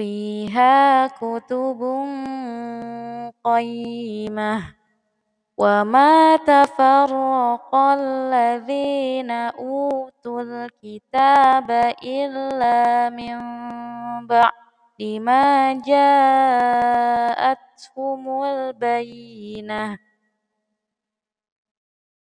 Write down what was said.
فيها كتب قيمة وما تفرق الذين أوتوا الكتاب إلا من بعد ما جاءتهم البينة.